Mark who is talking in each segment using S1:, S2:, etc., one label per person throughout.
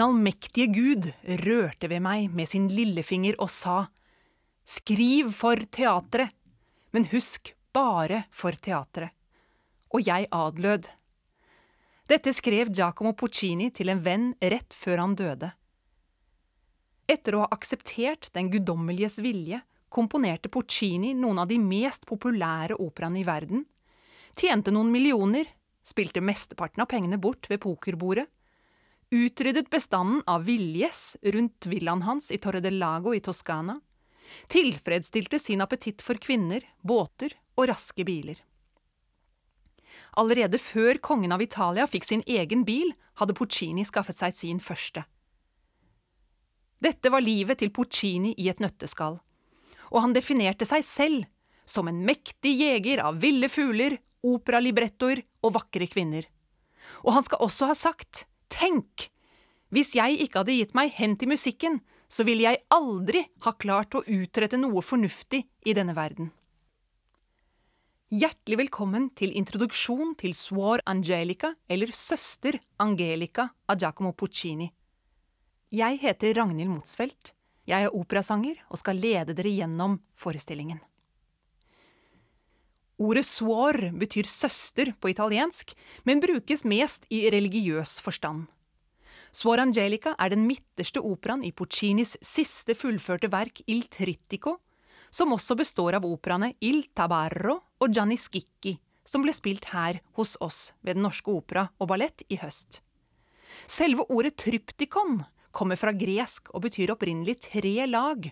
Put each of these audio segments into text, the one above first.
S1: Den allmektige Gud rørte ved meg med sin lillefinger og sa, Skriv for teatret, men husk bare for teatret. Og jeg adlød. Dette skrev Giacomo Puccini til en venn rett før han døde. Etter å ha akseptert den guddommeliges vilje, komponerte Puccini noen av de mest populære operaene i verden, tjente noen millioner, spilte mesteparten av pengene bort ved pokerbordet, utryddet bestanden av villgjess rundt villaen hans i Torre del Lago i Toskana, tilfredsstilte sin appetitt for kvinner, båter og raske biler. Allerede før kongen av Italia fikk sin egen bil, hadde Puccini skaffet seg sin første. Dette var livet til Puccini i et nøtteskall, og han definerte seg selv som en mektig jeger av ville fugler, operalibrettoer og vakre kvinner. Og han skal også ha sagt, tenk, hvis jeg ikke hadde gitt meg hen til musikken, så ville jeg aldri ha klart å utrette noe fornuftig i denne verden. Hjertelig velkommen til introduksjon til Suor Angelica, eller Søster Angelica av Giacomo Puccini. Jeg heter Ragnhild Motsfeldt. Jeg er operasanger og skal lede dere gjennom forestillingen. Ordet suor betyr søster på italiensk, men brukes mest i religiøs forstand. Suor Angelica er den midterste operaen i Puccinis siste fullførte verk Il Trittico, som også består av operaene Il Tabarro og Gianni Schicchi, som ble spilt her hos oss ved Den Norske Opera og Ballett i høst. Selve ordet tryptikon kommer fra gresk og betyr opprinnelig tre lag.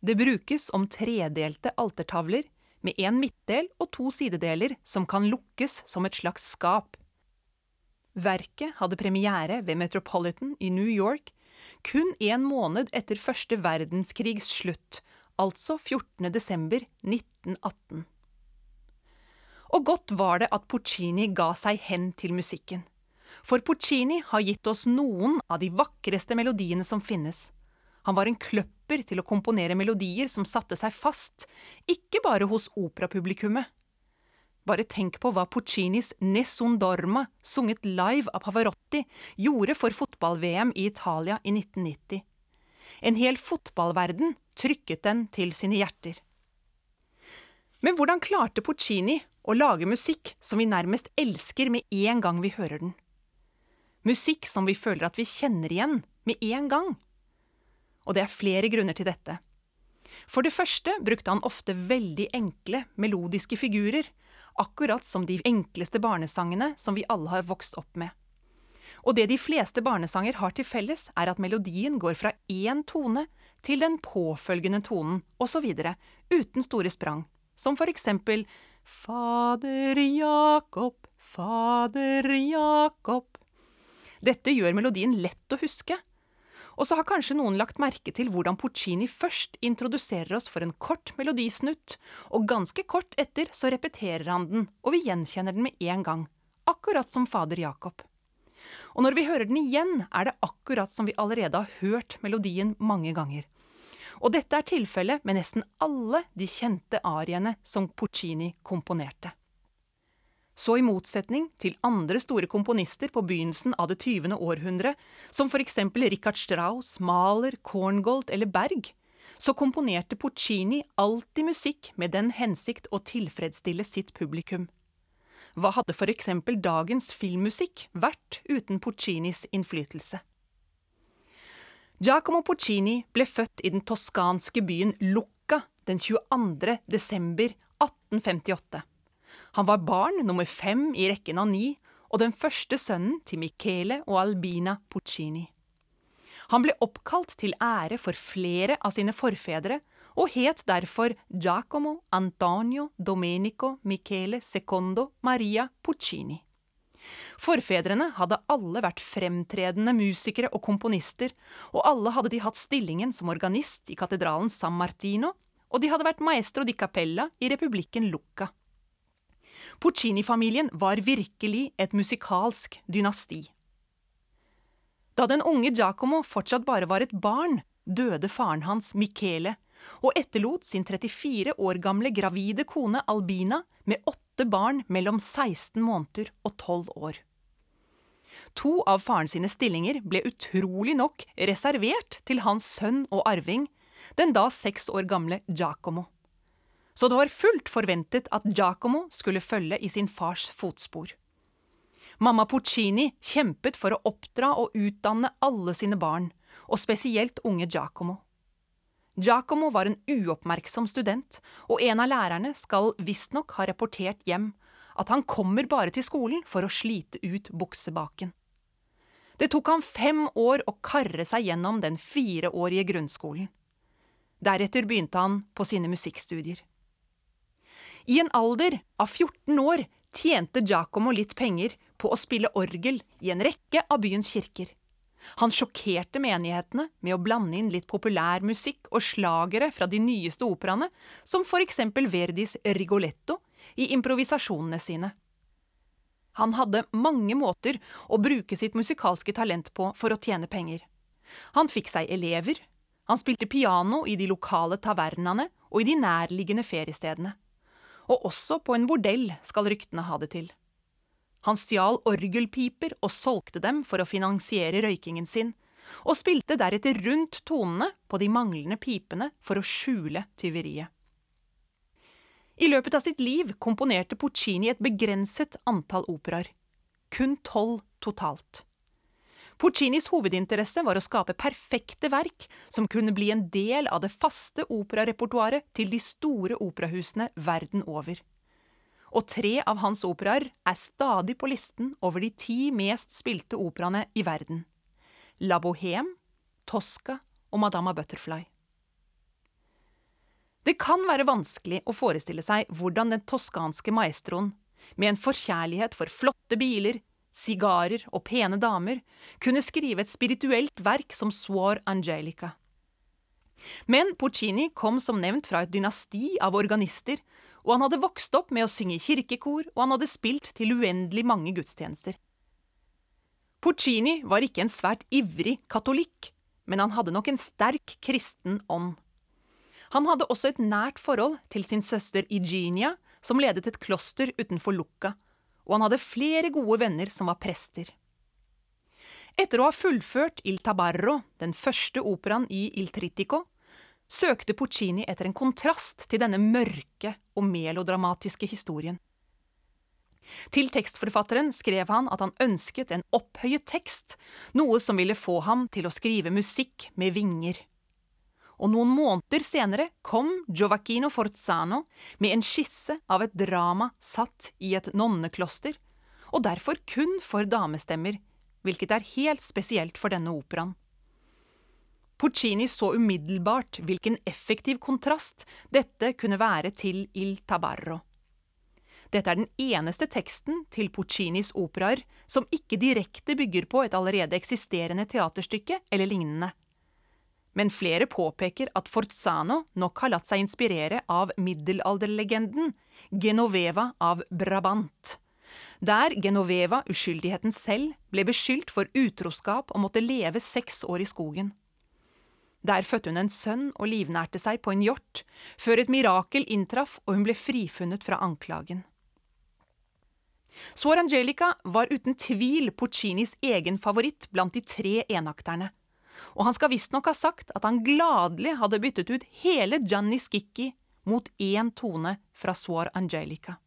S1: Det brukes om tredelte altertavler med en midtdel og to sidedeler som kan lukkes som et slags skap. Verket hadde premiere ved Metropolitan i New York kun en måned etter første verdenskrigs slutt, altså 14. desember 1918. Og godt var det at Puccini ga seg hen til musikken. For Puccini har gitt oss noen av de vakreste melodiene som finnes. Han var en kløpper til å komponere melodier som satte seg fast, ikke bare hos operapublikummet. Bare tenk på hva Puccinis Nessun Dorma, sunget live av Pavarotti, gjorde for fotball-VM i Italia i 1990. En hel fotballverden trykket den til sine hjerter. Men hvordan klarte Puccini å lage musikk som vi nærmest elsker med en gang vi hører den? Musikk som vi føler at vi kjenner igjen med en gang. Og det er flere grunner til dette. For det første brukte han ofte veldig enkle, melodiske figurer, akkurat som de enkleste barnesangene som vi alle har vokst opp med. Og det de fleste barnesanger har til felles, er at melodien går fra én tone til den påfølgende tonen, osv., uten store sprang, som for eksempel Fader Jakob, Fader Jakob. Dette gjør melodien lett å huske. Og så har kanskje noen lagt merke til hvordan Puccini først introduserer oss for en kort melodisnutt, og ganske kort etter så repeterer han den, og vi gjenkjenner den med en gang, akkurat som fader Jakob. Og når vi hører den igjen, er det akkurat som vi allerede har hørt melodien mange ganger. Og dette er tilfellet med nesten alle de kjente ariene som Puccini komponerte. Så i motsetning til andre store komponister på begynnelsen av det 20. århundre, som eksempel Richard Strauss, Mahler, Korngold eller Berg, så komponerte Puccini alltid musikk med den hensikt å tilfredsstille sitt publikum. Hva hadde eksempel dagens filmmusikk vært uten Puccinis innflytelse? Giacomo Puccini ble født i den toskanske byen Lucca den 22. desember 1858. Han var barn nummer fem i rekken av ni, og den første sønnen til Michele og Albina Puccini. Han ble oppkalt til ære for flere av sine forfedre, og het derfor Giacomo Antonio Domenico Michele Secondo Maria Puccini. Forfedrene hadde alle vært fremtredende musikere og komponister, og alle hadde de hatt stillingen som organist i katedralen San Martino, og de hadde vært maestro di capella i republikken Lucca. Puccini-familien var virkelig et musikalsk dynasti. Da den unge Giacomo fortsatt bare var et barn, døde faren hans, Michele, og etterlot sin 34 år gamle gravide kone Albina med åtte barn mellom 16 måneder og 12 år. To av faren sine stillinger ble utrolig nok reservert til hans sønn og arving, den da seks år gamle Giacomo. Så det var fullt forventet at Giacomo skulle følge i sin fars fotspor. Mamma Puccini kjempet for å oppdra og utdanne alle sine barn, og spesielt unge Giacomo. Giacomo var en uoppmerksom student, og en av lærerne skal visstnok ha rapportert hjem at han kommer bare til skolen for å slite ut buksebaken. Det tok ham fem år å karre seg gjennom den fireårige grunnskolen. Deretter begynte han på sine musikkstudier. I en alder av 14 år tjente Giacomo litt penger på å spille orgel i en rekke av byens kirker. Han sjokkerte menighetene med å blande inn litt populær musikk og slagere fra de nyeste operaene, som for eksempel Verdis Rigoletto, i improvisasjonene sine. Han hadde mange måter å bruke sitt musikalske talent på for å tjene penger. Han fikk seg elever, han spilte piano i de lokale tavernaene og i de nærliggende feriestedene. Og også på en bordell, skal ryktene ha det til. Han stjal orgelpiper og solgte dem for å finansiere røykingen sin, og spilte deretter rundt tonene på de manglende pipene for å skjule tyveriet. I løpet av sitt liv komponerte Puccini et begrenset antall operaer. Kun tolv totalt. Puccinis hovedinteresse var å skape perfekte verk som kunne bli en del av det faste operarepertoaret til de store operahusene verden over. Og tre av hans operaer er stadig på listen over de ti mest spilte operaene i verden. La Bohème, Tosca og Madama Butterfly. Det kan være vanskelig å forestille seg hvordan den toskanske maestroen, med en forkjærlighet for flotte biler, sigarer og pene damer, kunne skrive et spirituelt verk som Swar Angelica. Men Puccini kom som nevnt fra et dynasti av organister, og han hadde vokst opp med å synge kirkekor, og han hadde spilt til uendelig mange gudstjenester. Puccini var ikke en svært ivrig katolikk, men han hadde nok en sterk kristen ånd. Han hadde også et nært forhold til sin søster Igenia, som ledet et kloster utenfor Lucca, og han hadde flere gode venner som var prester. Etter å ha fullført Il Tabarro, den første operaen i Il Tritico, søkte Puccini etter en kontrast til denne mørke og melodramatiske historien. Til tekstforfatteren skrev han at han ønsket en opphøyet tekst, noe som ville få ham til å skrive musikk med vinger og noen måneder senere kom Giovacchino Forzano med en skisse av et drama satt i et nonnekloster, og derfor kun for damestemmer, hvilket er helt spesielt for denne operaen. Puccini så umiddelbart hvilken effektiv kontrast dette kunne være til Il Tabarro. Dette er den eneste teksten til Puccinis operaer som ikke direkte bygger på et allerede eksisterende teaterstykke eller lignende men flere påpeker at Forzano nok har latt seg inspirere av middelalderlegenden Genoveva av Brabant, der Genoveva, uskyldigheten selv, ble beskyldt for utroskap og måtte leve seks år i skogen. Der fødte hun en sønn og livnærte seg på en hjort, før et mirakel inntraff og hun ble frifunnet fra anklagen. Suor Angelica var uten tvil Puccinis egen favoritt blant de tre enakterne og han skal visstnok ha sagt at han gladelig hadde byttet ut hele Gianni Schicchi mot én tone fra Suor Angelica.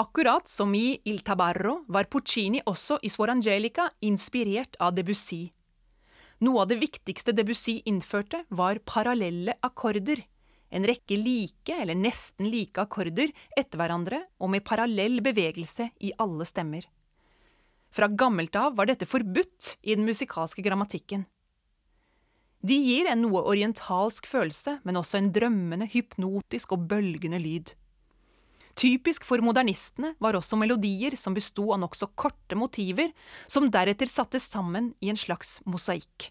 S1: Akkurat som i Il Tabarro var Puccini også i Suor Angelica inspirert av Debussy. Noe av det viktigste Debussy innførte, var parallelle akkorder, en rekke like eller nesten like akkorder etter hverandre og med parallell bevegelse i alle stemmer. Fra gammelt av var dette forbudt i den musikalske grammatikken. De gir en noe orientalsk følelse, men også en drømmende, hypnotisk og bølgende lyd. Typisk for modernistene var også melodier som besto av nokså korte motiver, som deretter sattes sammen i en slags mosaikk.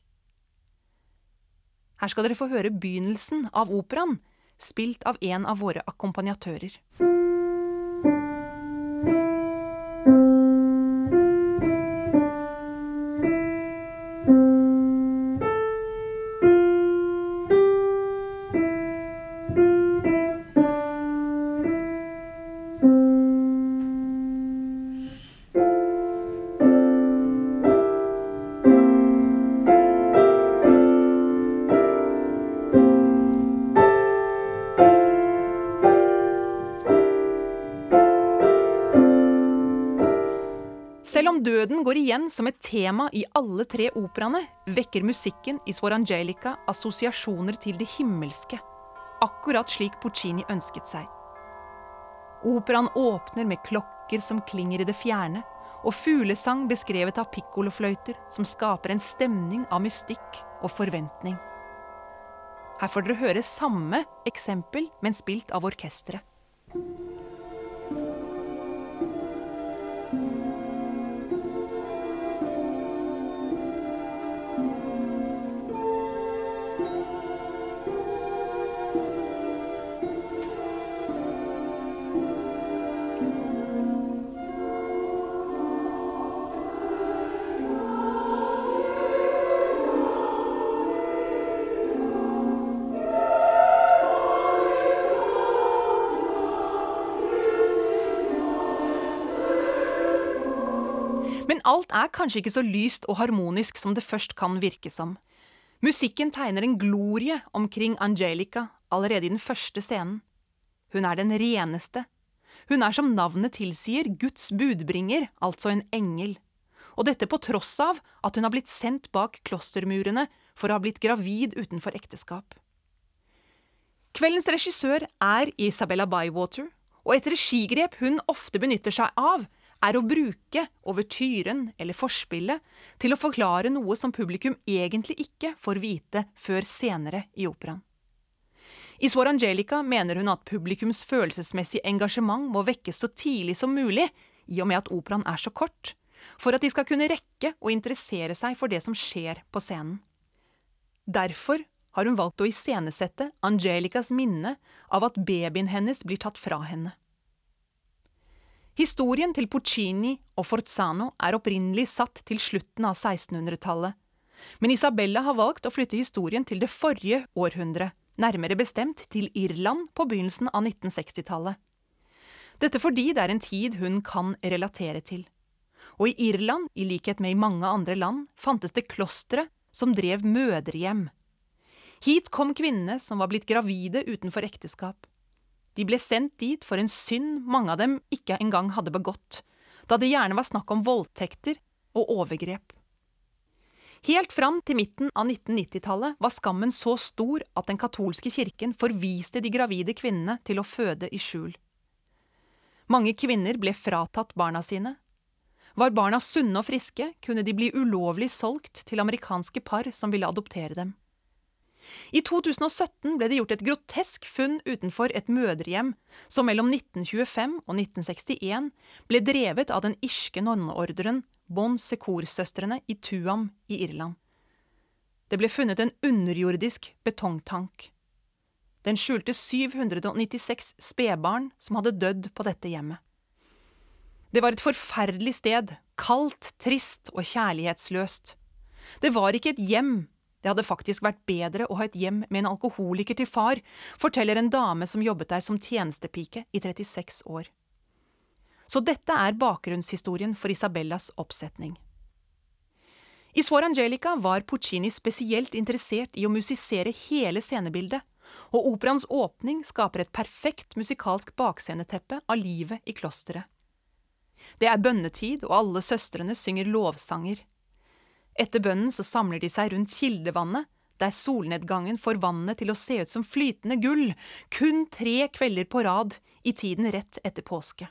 S1: Her skal dere få høre begynnelsen av operaen, spilt av en av våre akkompagnatører. Selv om døden går igjen som et tema i alle tre operaene, vekker musikken i Svorangelica assosiasjoner til det himmelske, akkurat slik Puccini ønsket seg. Operaen åpner med klokker som klinger i det fjerne, og fuglesang beskrevet av pikkolofløyter som skaper en stemning av mystikk og forventning. Her får dere høre samme eksempel, men spilt av orkesteret. Alt er kanskje ikke så lyst og harmonisk som det først kan virke som. Musikken tegner en glorie omkring Angelica allerede i den første scenen. Hun er den reneste. Hun er som navnet tilsier, Guds budbringer, altså en engel. Og dette på tross av at hun har blitt sendt bak klostermurene for å ha blitt gravid utenfor ekteskap. Kveldens regissør er Isabella Bywater, og et regigrep hun ofte benytter seg av, er å bruke overtyren eller forspillet til å forklare noe som publikum egentlig ikke får vite før senere i operaen. I Svår Angelica mener hun at publikums følelsesmessige engasjement må vekkes så tidlig som mulig, i og med at operaen er så kort, for at de skal kunne rekke å interessere seg for det som skjer på scenen. Derfor har hun valgt å iscenesette Angelicas minne av at babyen hennes blir tatt fra henne. Historien til Puccini og Forzano er opprinnelig satt til slutten av 1600-tallet, men Isabella har valgt å flytte historien til det forrige århundre, nærmere bestemt til Irland på begynnelsen av 1960-tallet. Dette fordi det er en tid hun kan relatere til. Og i Irland, i likhet med i mange andre land, fantes det klostre som drev mødrehjem. Hit kom kvinnene som var blitt gravide utenfor ekteskap. De ble sendt dit for en synd mange av dem ikke engang hadde begått, da det gjerne var snakk om voldtekter og overgrep. Helt fram til midten av 1990-tallet var skammen så stor at den katolske kirken forviste de gravide kvinnene til å føde i skjul. Mange kvinner ble fratatt barna sine. Var barna sunne og friske, kunne de bli ulovlig solgt til amerikanske par som ville adoptere dem. I 2017 ble det gjort et grotesk funn utenfor et mødrehjem som mellom 1925 og 1961 ble drevet av den irske nonneordren Bon Secour-søstrene i Tuam i Irland. Det ble funnet en underjordisk betongtank. Den skjulte 796 spedbarn som hadde dødd på dette hjemmet. Det var et forferdelig sted, kaldt, trist og kjærlighetsløst. Det var ikke et hjem, det hadde faktisk vært bedre å ha et hjem med en alkoholiker til far, forteller en dame som jobbet der som tjenestepike i 36 år. Så dette er bakgrunnshistorien for Isabellas oppsetning. I Suor Angelica var Puccini spesielt interessert i å musisere hele scenebildet, og operaens åpning skaper et perfekt musikalsk baksceneteppe av livet i klosteret. Det er bønnetid, og alle søstrene synger lovsanger. Etter bønnen så samler de seg rundt kildevannet, der solnedgangen får vannet til å se ut som flytende gull, kun tre kvelder på rad i tiden rett etter påske.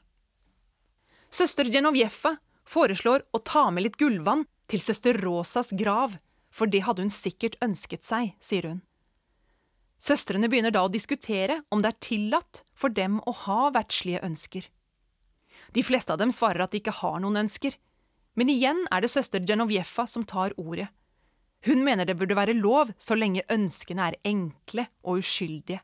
S1: Søster Genoviefa foreslår å ta med litt gullvann til søster Rosas grav, for det hadde hun sikkert ønsket seg, sier hun. Søstrene begynner da å diskutere om det er tillatt for dem å ha verdslige ønsker. De fleste av dem svarer at de ikke har noen ønsker, men igjen er det søster Genoviefa som tar ordet. Hun mener det burde være lov så lenge ønskene er enkle og uskyldige.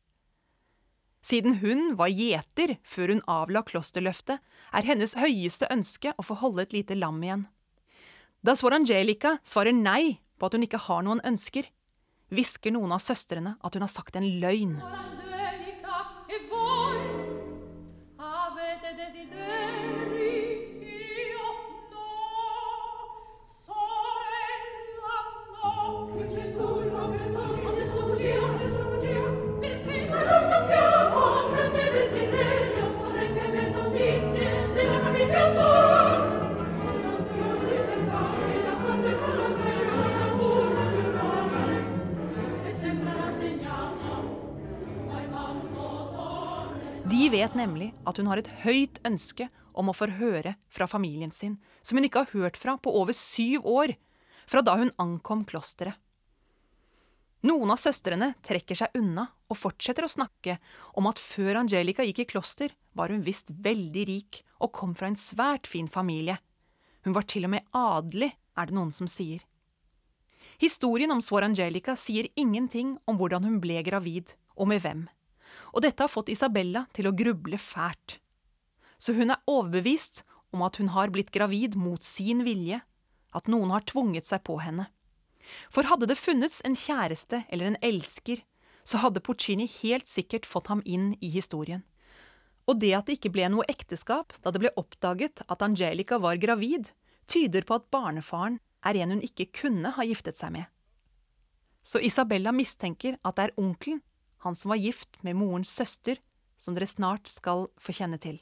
S1: Siden hun var gjeter før hun avla klosterløftet, er hennes høyeste ønske å få holde et lite lam igjen. Da Svor Angelica svarer nei på at hun ikke har noen ønsker, hvisker noen av søstrene at hun har sagt en løgn. Vet nemlig at hun har et høyt ønske om å få høre fra familien sin, som hun ikke har hørt fra på over syv år, fra da hun ankom klosteret. Noen av søstrene trekker seg unna og fortsetter å snakke om at før Angelica gikk i kloster, var hun visst veldig rik og kom fra en svært fin familie. Hun var til og med adelig, er det noen som sier. Historien om Suor Angelica sier ingenting om hvordan hun ble gravid, og med hvem, og dette har fått Isabella til å gruble fælt. Så hun er overbevist om at hun har blitt gravid mot sin vilje, at noen har tvunget seg på henne. For hadde det funnets en kjæreste eller en elsker, så hadde Puccini helt sikkert fått ham inn i historien. Og det at det ikke ble noe ekteskap da det ble oppdaget at Angelica var gravid, tyder på at barnefaren er en hun ikke kunne ha giftet seg med. Så Isabella mistenker at det er onkelen, han som var gift med morens søster, som dere snart skal få kjenne til.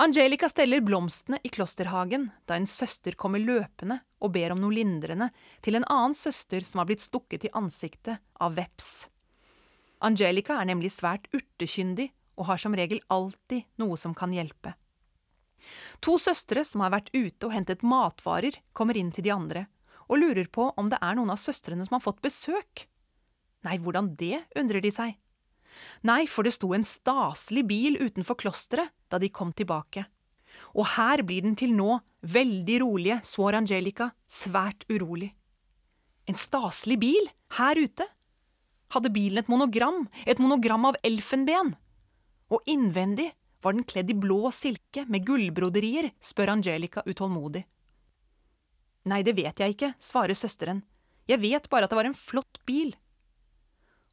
S1: Angelica steller blomstene i klosterhagen da en søster kommer løpende og ber om noe lindrende til en annen søster som har blitt stukket i ansiktet av veps. Angelica er nemlig svært urtekyndig og har som regel alltid noe som kan hjelpe. To søstre som har vært ute og hentet matvarer, kommer inn til de andre og lurer på om det er noen av søstrene som har fått besøk. Nei, hvordan det, undrer de seg. Nei, for det sto en staselig bil utenfor klosteret da de kom tilbake. Og her blir den til nå veldig rolige Suor Angelica svært urolig. En staselig bil, her ute? Hadde bilen et monogram, et monogram av elfenben? Og innvendig var den kledd i blå silke med gullbroderier, spør Angelica utålmodig. Nei, det vet jeg ikke, svarer søsteren, jeg vet bare at det var en flott bil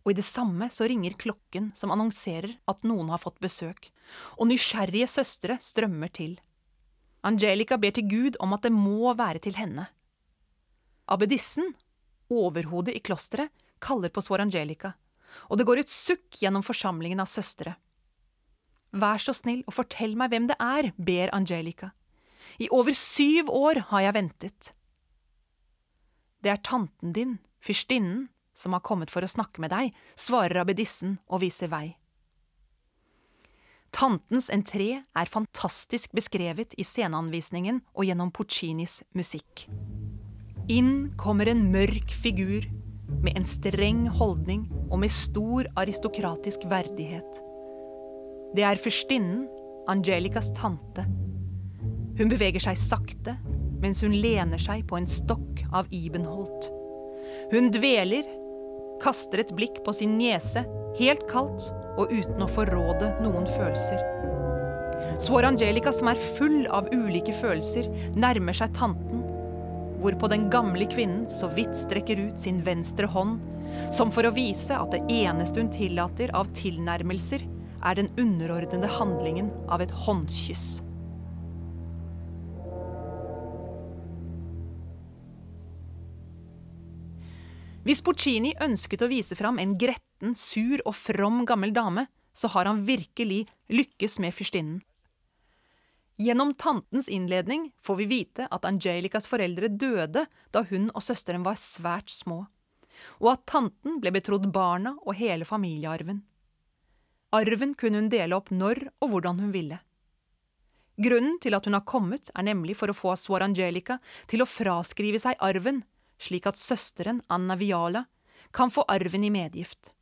S1: og i det samme så ringer klokken som annonserer at noen har fått besøk, og nysgjerrige søstre strømmer til. Angelica ber til Gud om at det må være til henne. Abbedissen, overhodet i klosteret, kaller på Suor Angelica, og det går et sukk gjennom forsamlingen av søstre. Vær så snill og fortell meg hvem det er, ber Angelica. I over syv år har jeg ventet. Det er tanten din, fyrstinnen, som har kommet for å snakke med deg, svarer abbedissen og viser vei. Tantens entré er fantastisk beskrevet i sceneanvisningen og gjennom Puccinis musikk. Inn kommer en mørk figur med en streng holdning og med stor aristokratisk verdighet. Det er fyrstinnen, Angelicas tante. Hun beveger seg sakte mens hun lener seg på en stokk av Ibenholt. Hun dveler kaster et blikk på sin niese, helt kaldt og uten å forråde noen følelser. Svor Angelica, som er full av ulike følelser, nærmer seg tanten, hvorpå den gamle kvinnen så vidt strekker ut sin venstre hånd, som for å vise at det eneste hun tillater av tilnærmelser, er den underordnede handlingen av et håndkyss. Hvis Puccini ønsket å vise fram en gretten, sur og from gammel dame, så har han virkelig lykkes med fyrstinnen. Gjennom tantens innledning får vi vite at Angelicas foreldre døde da hun og søsteren var svært små, og at tanten ble betrodd barna og hele familiearven. Arven kunne hun dele opp når og hvordan hun ville. Grunnen til at hun har kommet, er nemlig for å få Suor Angelica til å fraskrive seg arven slik at søsteren, Anna Viala, kan få arven i medgift.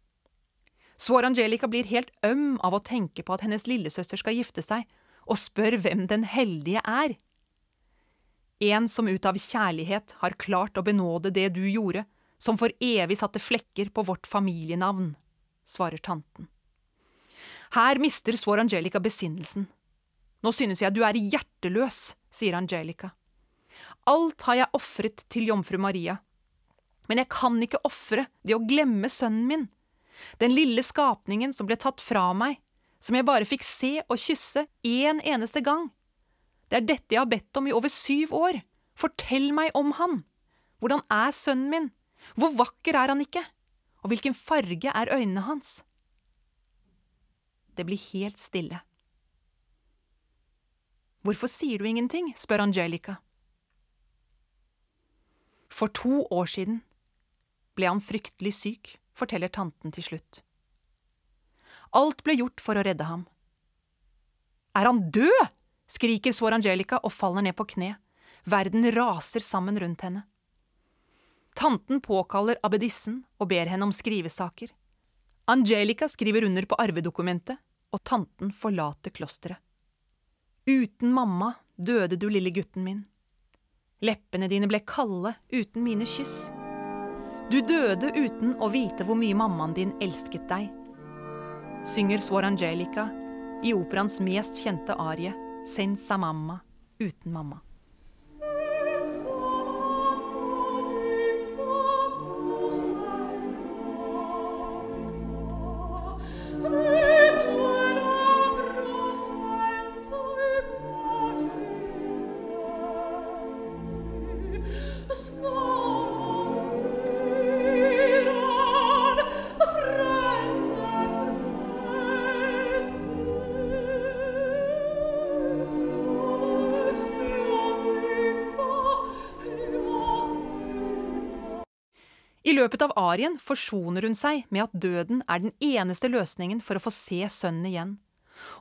S1: Svår Angelica blir helt øm av å tenke på at hennes lillesøster skal gifte seg, og spør hvem den heldige er. En som ut av kjærlighet har klart å benåde det du gjorde, som for evig satte flekker på vårt familienavn, svarer tanten. Her mister Svår Angelica besinnelsen. Nå synes jeg du er hjerteløs, sier Angelica. Alt har jeg ofret til jomfru Maria. Men jeg kan ikke ofre det å glemme sønnen min, den lille skapningen som ble tatt fra meg, som jeg bare fikk se og kysse én eneste gang. Det er dette jeg har bedt om i over syv år. Fortell meg om han. Hvordan er sønnen min? Hvor vakker er han ikke? Og hvilken farge er øynene hans? Det blir helt stille. Hvorfor sier du ingenting? spør Angelica. For to år siden ble han fryktelig syk, forteller tanten til slutt. Alt ble gjort for å redde ham, Er han død? skriker Suor Angelica og faller ned på kne. Verden raser sammen rundt henne. Tanten påkaller abbedissen og ber henne om skrivesaker. Angelica skriver under på arvedokumentet, og tanten forlater klosteret. Uten mamma døde du, lille gutten min. Leppene dine ble kalde uten mine kyss. Du døde uten å vite hvor mye mammaen din elsket deg. Synger Swar Angelica i operaens mest kjente arie, Senza mamma, uten mamma. Løpet av arien forsoner hun seg med at døden er den eneste løsningen for å få se sønnen igjen,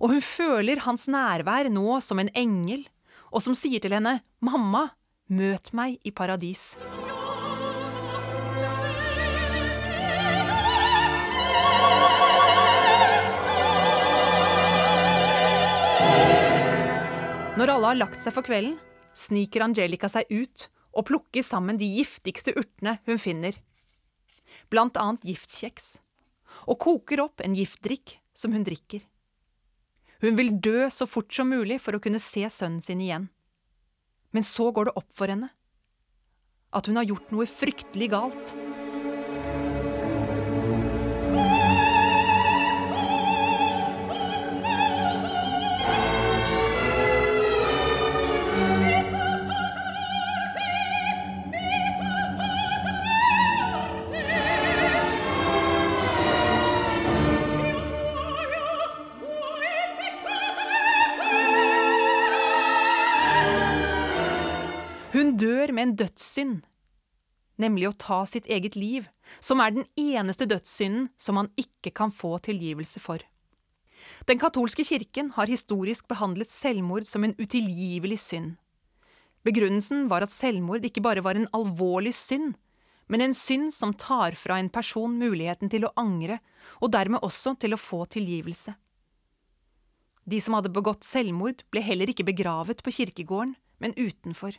S1: og hun føler hans nærvær nå som en engel, og som sier til henne, Mamma, møt meg i paradis. Når alle har lagt seg for kvelden, sniker Angelica seg ut og plukker sammen de giftigste urtene hun finner blant annet giftkjeks, og koker opp en giftdrikk som hun drikker. Hun vil dø så fort som mulig for å kunne se sønnen sin igjen. Men så går det opp for henne at hun har gjort noe fryktelig galt. En dødssynd, nemlig å ta sitt eget liv, som er den eneste dødssynden som man ikke kan få tilgivelse for. Den katolske kirken har historisk behandlet selvmord som en utilgivelig synd. Begrunnelsen var at selvmord ikke bare var en alvorlig synd, men en synd som tar fra en person muligheten til å angre, og dermed også til å få tilgivelse. De som hadde begått selvmord, ble heller ikke begravet på kirkegården, men utenfor.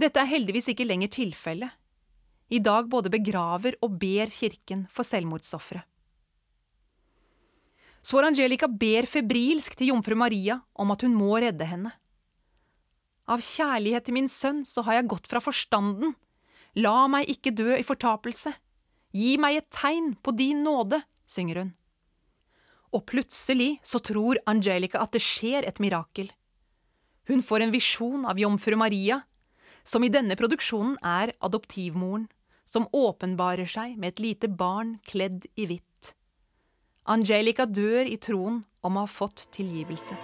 S1: Dette er heldigvis ikke lenger tilfellet. I dag både begraver og ber kirken for selvmordsofre. Suor Angelica ber febrilsk til jomfru Maria om at hun må redde henne. Av kjærlighet til min sønn så har jeg gått fra forstanden. La meg ikke dø i fortapelse. Gi meg et tegn på din nåde, synger hun. Og plutselig så tror Angelica at det skjer et mirakel. Hun får en visjon av jomfru Maria som i denne produksjonen er adoptivmoren, som åpenbarer seg med et lite barn kledd i hvitt. Angelica dør i troen om å ha fått tilgivelse.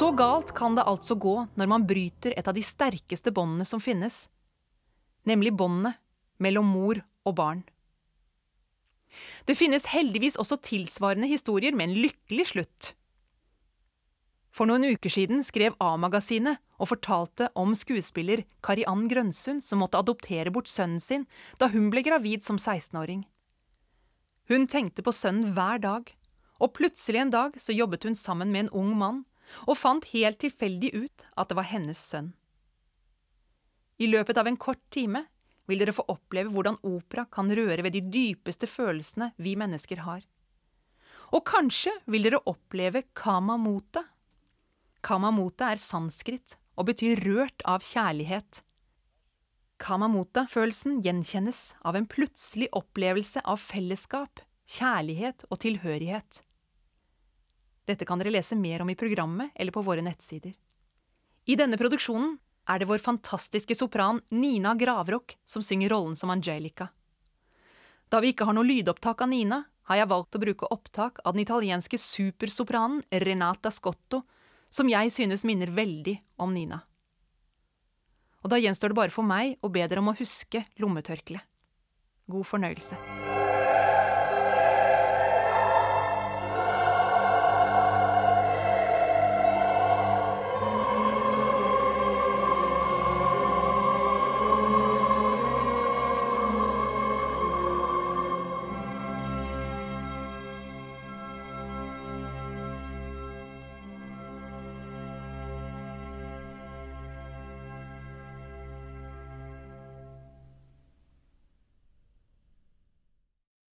S1: Så galt kan det altså gå når man bryter et av de sterkeste båndene som finnes, nemlig båndet mellom mor og barn. Det finnes heldigvis også tilsvarende historier med en lykkelig slutt. For noen uker siden skrev A-magasinet og fortalte om skuespiller Kari Ann Grønsund som måtte adoptere bort sønnen sin da hun ble gravid som 16-åring. Hun tenkte på sønnen hver dag, og plutselig en dag så jobbet hun sammen med en ung mann og fant helt tilfeldig ut at det var hennes sønn. I løpet av en kort time vil dere få oppleve hvordan opera kan røre ved de dypeste følelsene vi mennesker har. Og kanskje vil dere oppleve kamamota. Kamamota er sanskrit og betyr rørt av kjærlighet. Kamamota-følelsen gjenkjennes av en plutselig opplevelse av fellesskap, kjærlighet og tilhørighet. Dette kan dere lese mer om i programmet eller på våre nettsider. I denne produksjonen er det vår fantastiske sopran Nina Gravrock som synger rollen som Angelica. Da vi ikke har noe lydopptak av Nina, har jeg valgt å bruke opptak av den italienske supersopranen Renata Scotto, som jeg synes minner veldig om Nina. Og da gjenstår det bare for meg å be dere om å huske lommetørkleet. God fornøyelse.